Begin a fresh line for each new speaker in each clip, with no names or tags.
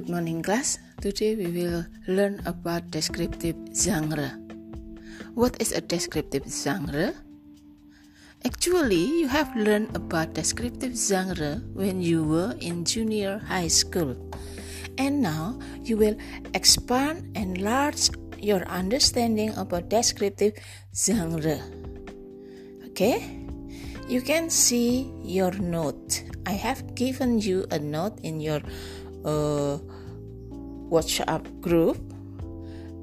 Good morning class. Today we will learn about descriptive genre. What is a descriptive genre? Actually, you have learned about descriptive genre when you were in junior high school. And now you will expand and enlarge your understanding about descriptive genre. Okay? You can see your note. I have given you a note in your uh, WhatsApp group.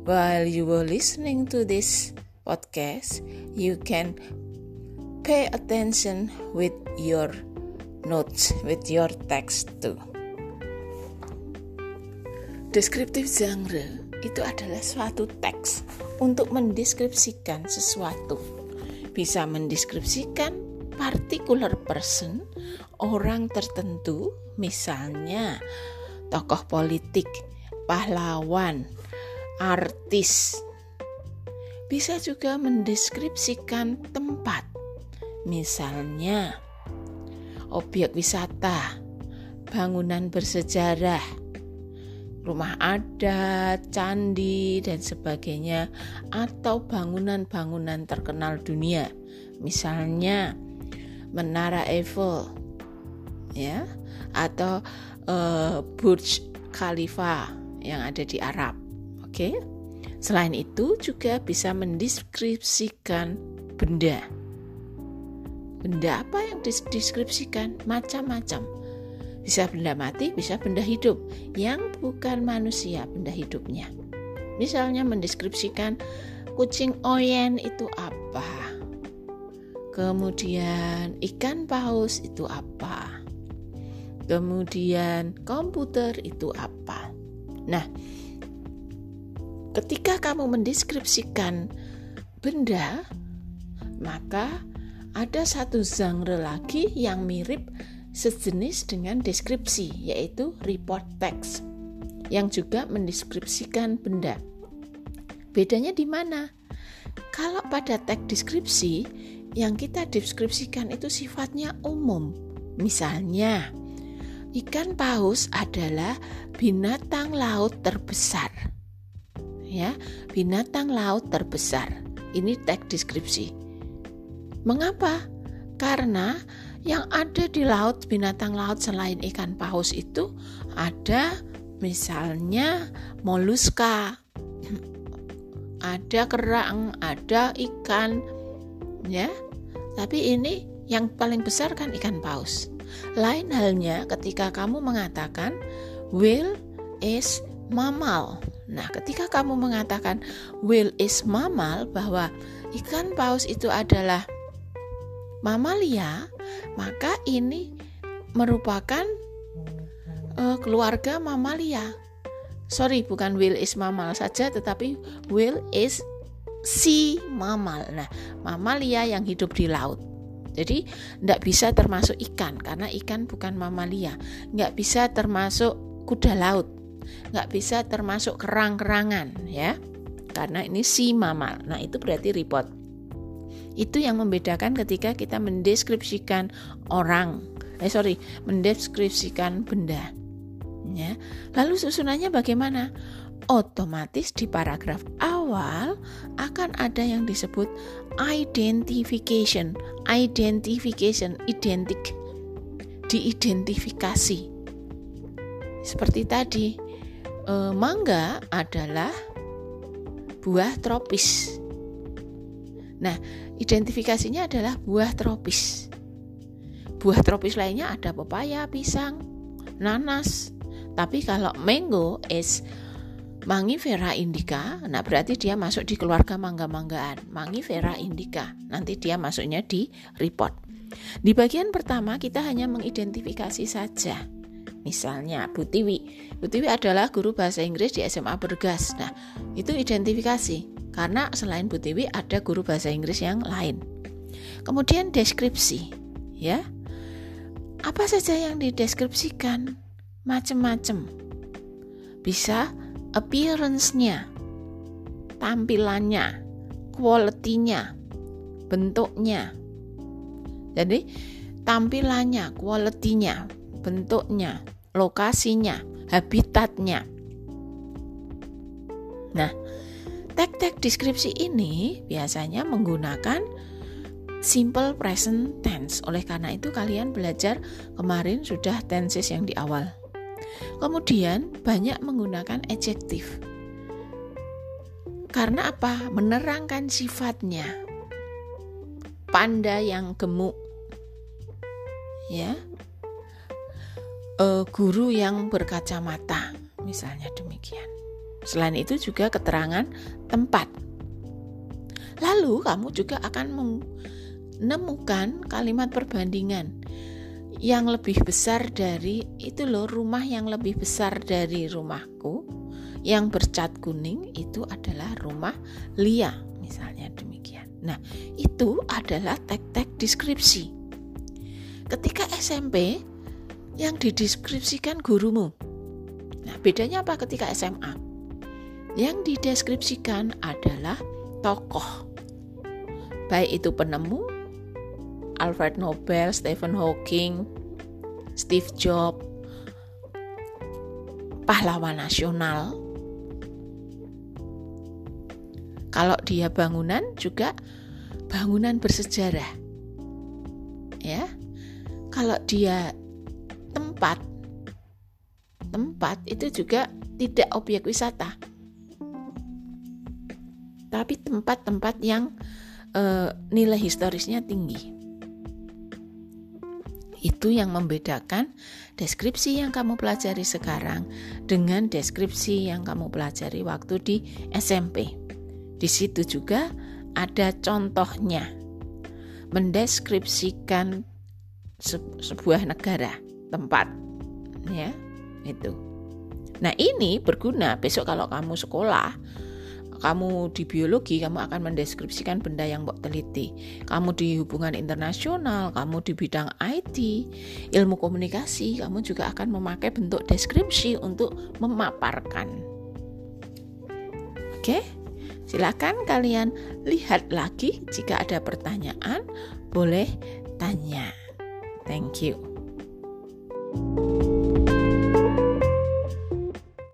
While you were listening to this podcast, you can pay attention with your notes, with your text too. Deskriptif genre itu adalah suatu teks untuk mendeskripsikan sesuatu. Bisa mendeskripsikan particular person, orang tertentu, misalnya tokoh politik, pahlawan, artis. Bisa juga mendeskripsikan tempat, misalnya objek wisata, bangunan bersejarah, rumah adat, candi, dan sebagainya, atau bangunan-bangunan terkenal dunia, misalnya Menara Eiffel, ya, atau uh, Burj Khalifa yang ada di Arab. Oke. Okay? Selain itu juga bisa mendeskripsikan benda. Benda apa yang dideskripsikan? Macam-macam. Bisa benda mati, bisa benda hidup yang bukan manusia benda hidupnya. Misalnya mendeskripsikan kucing oyen itu apa? Kemudian ikan paus itu apa? Kemudian komputer itu apa? Nah, ketika kamu mendeskripsikan benda, maka ada satu genre lagi yang mirip sejenis dengan deskripsi, yaitu report text, yang juga mendeskripsikan benda. Bedanya di mana? Kalau pada teks deskripsi, yang kita deskripsikan itu sifatnya umum. Misalnya, Ikan paus adalah binatang laut terbesar. Ya, binatang laut terbesar. Ini teks deskripsi. Mengapa? Karena yang ada di laut binatang laut selain ikan paus itu ada misalnya moluska, ada kerang, ada ikan, ya. Tapi ini yang paling besar kan ikan paus. Lain halnya ketika kamu mengatakan will is mammal. Nah, ketika kamu mengatakan will is mammal bahwa ikan paus itu adalah mamalia, maka ini merupakan uh, keluarga mamalia. Sorry, bukan will is mammal saja, tetapi will is si mammal. Nah, mamalia yang hidup di laut. Jadi tidak bisa termasuk ikan karena ikan bukan mamalia. Nggak bisa termasuk kuda laut. Nggak bisa termasuk kerang-kerangan ya. Karena ini si mamal. Nah itu berarti report. Itu yang membedakan ketika kita mendeskripsikan orang. Eh sorry, mendeskripsikan benda. Ya. Lalu susunannya bagaimana? Otomatis di paragraf awal akan ada yang disebut identification. Identification, identik, diidentifikasi. Seperti tadi, eh, mangga adalah buah tropis. Nah, identifikasinya adalah buah tropis. Buah tropis lainnya ada pepaya, pisang, nanas. Tapi kalau mango is Mangifera indica, nah berarti dia masuk di keluarga mangga-manggaan. Mangifera indica, nanti dia masuknya di report. Di bagian pertama kita hanya mengidentifikasi saja. Misalnya Bu Tiwi. Bu Tiwi adalah guru bahasa Inggris di SMA Bergas. Nah, itu identifikasi. Karena selain Bu Tiwi ada guru bahasa Inggris yang lain. Kemudian deskripsi, ya. Apa saja yang dideskripsikan? Macam-macam. Bisa appearance-nya, tampilannya, quality-nya, bentuknya. Jadi tampilannya, quality-nya, bentuknya, lokasinya, habitatnya. Nah, tag-tag deskripsi ini biasanya menggunakan simple present tense. Oleh karena itu kalian belajar kemarin sudah tenses yang di awal. Kemudian banyak menggunakan adjektif. Karena apa? Menerangkan sifatnya. Panda yang gemuk. Ya. E, guru yang berkacamata, misalnya demikian. Selain itu juga keterangan tempat. Lalu kamu juga akan menemukan kalimat perbandingan yang lebih besar dari itu loh rumah yang lebih besar dari rumahku yang bercat kuning itu adalah rumah Lia misalnya demikian. Nah, itu adalah tag-tag deskripsi. Ketika SMP yang dideskripsikan gurumu. Nah, bedanya apa ketika SMA? Yang dideskripsikan adalah tokoh. Baik itu penemu Alfred Nobel, Stephen Hawking, Steve Jobs, pahlawan nasional. Kalau dia bangunan juga bangunan bersejarah. Ya. Kalau dia tempat tempat itu juga tidak objek wisata. Tapi tempat-tempat yang e, nilai historisnya tinggi. Itu yang membedakan deskripsi yang kamu pelajari sekarang dengan deskripsi yang kamu pelajari waktu di SMP. Di situ juga ada contohnya. Mendeskripsikan sebuah negara, tempat. Ya, itu. Nah, ini berguna besok kalau kamu sekolah kamu di biologi kamu akan mendeskripsikan benda yang mau teliti. Kamu di hubungan internasional kamu di bidang IT ilmu komunikasi kamu juga akan memakai bentuk deskripsi untuk memaparkan. Oke? Silakan kalian lihat lagi. Jika ada pertanyaan boleh tanya. Thank you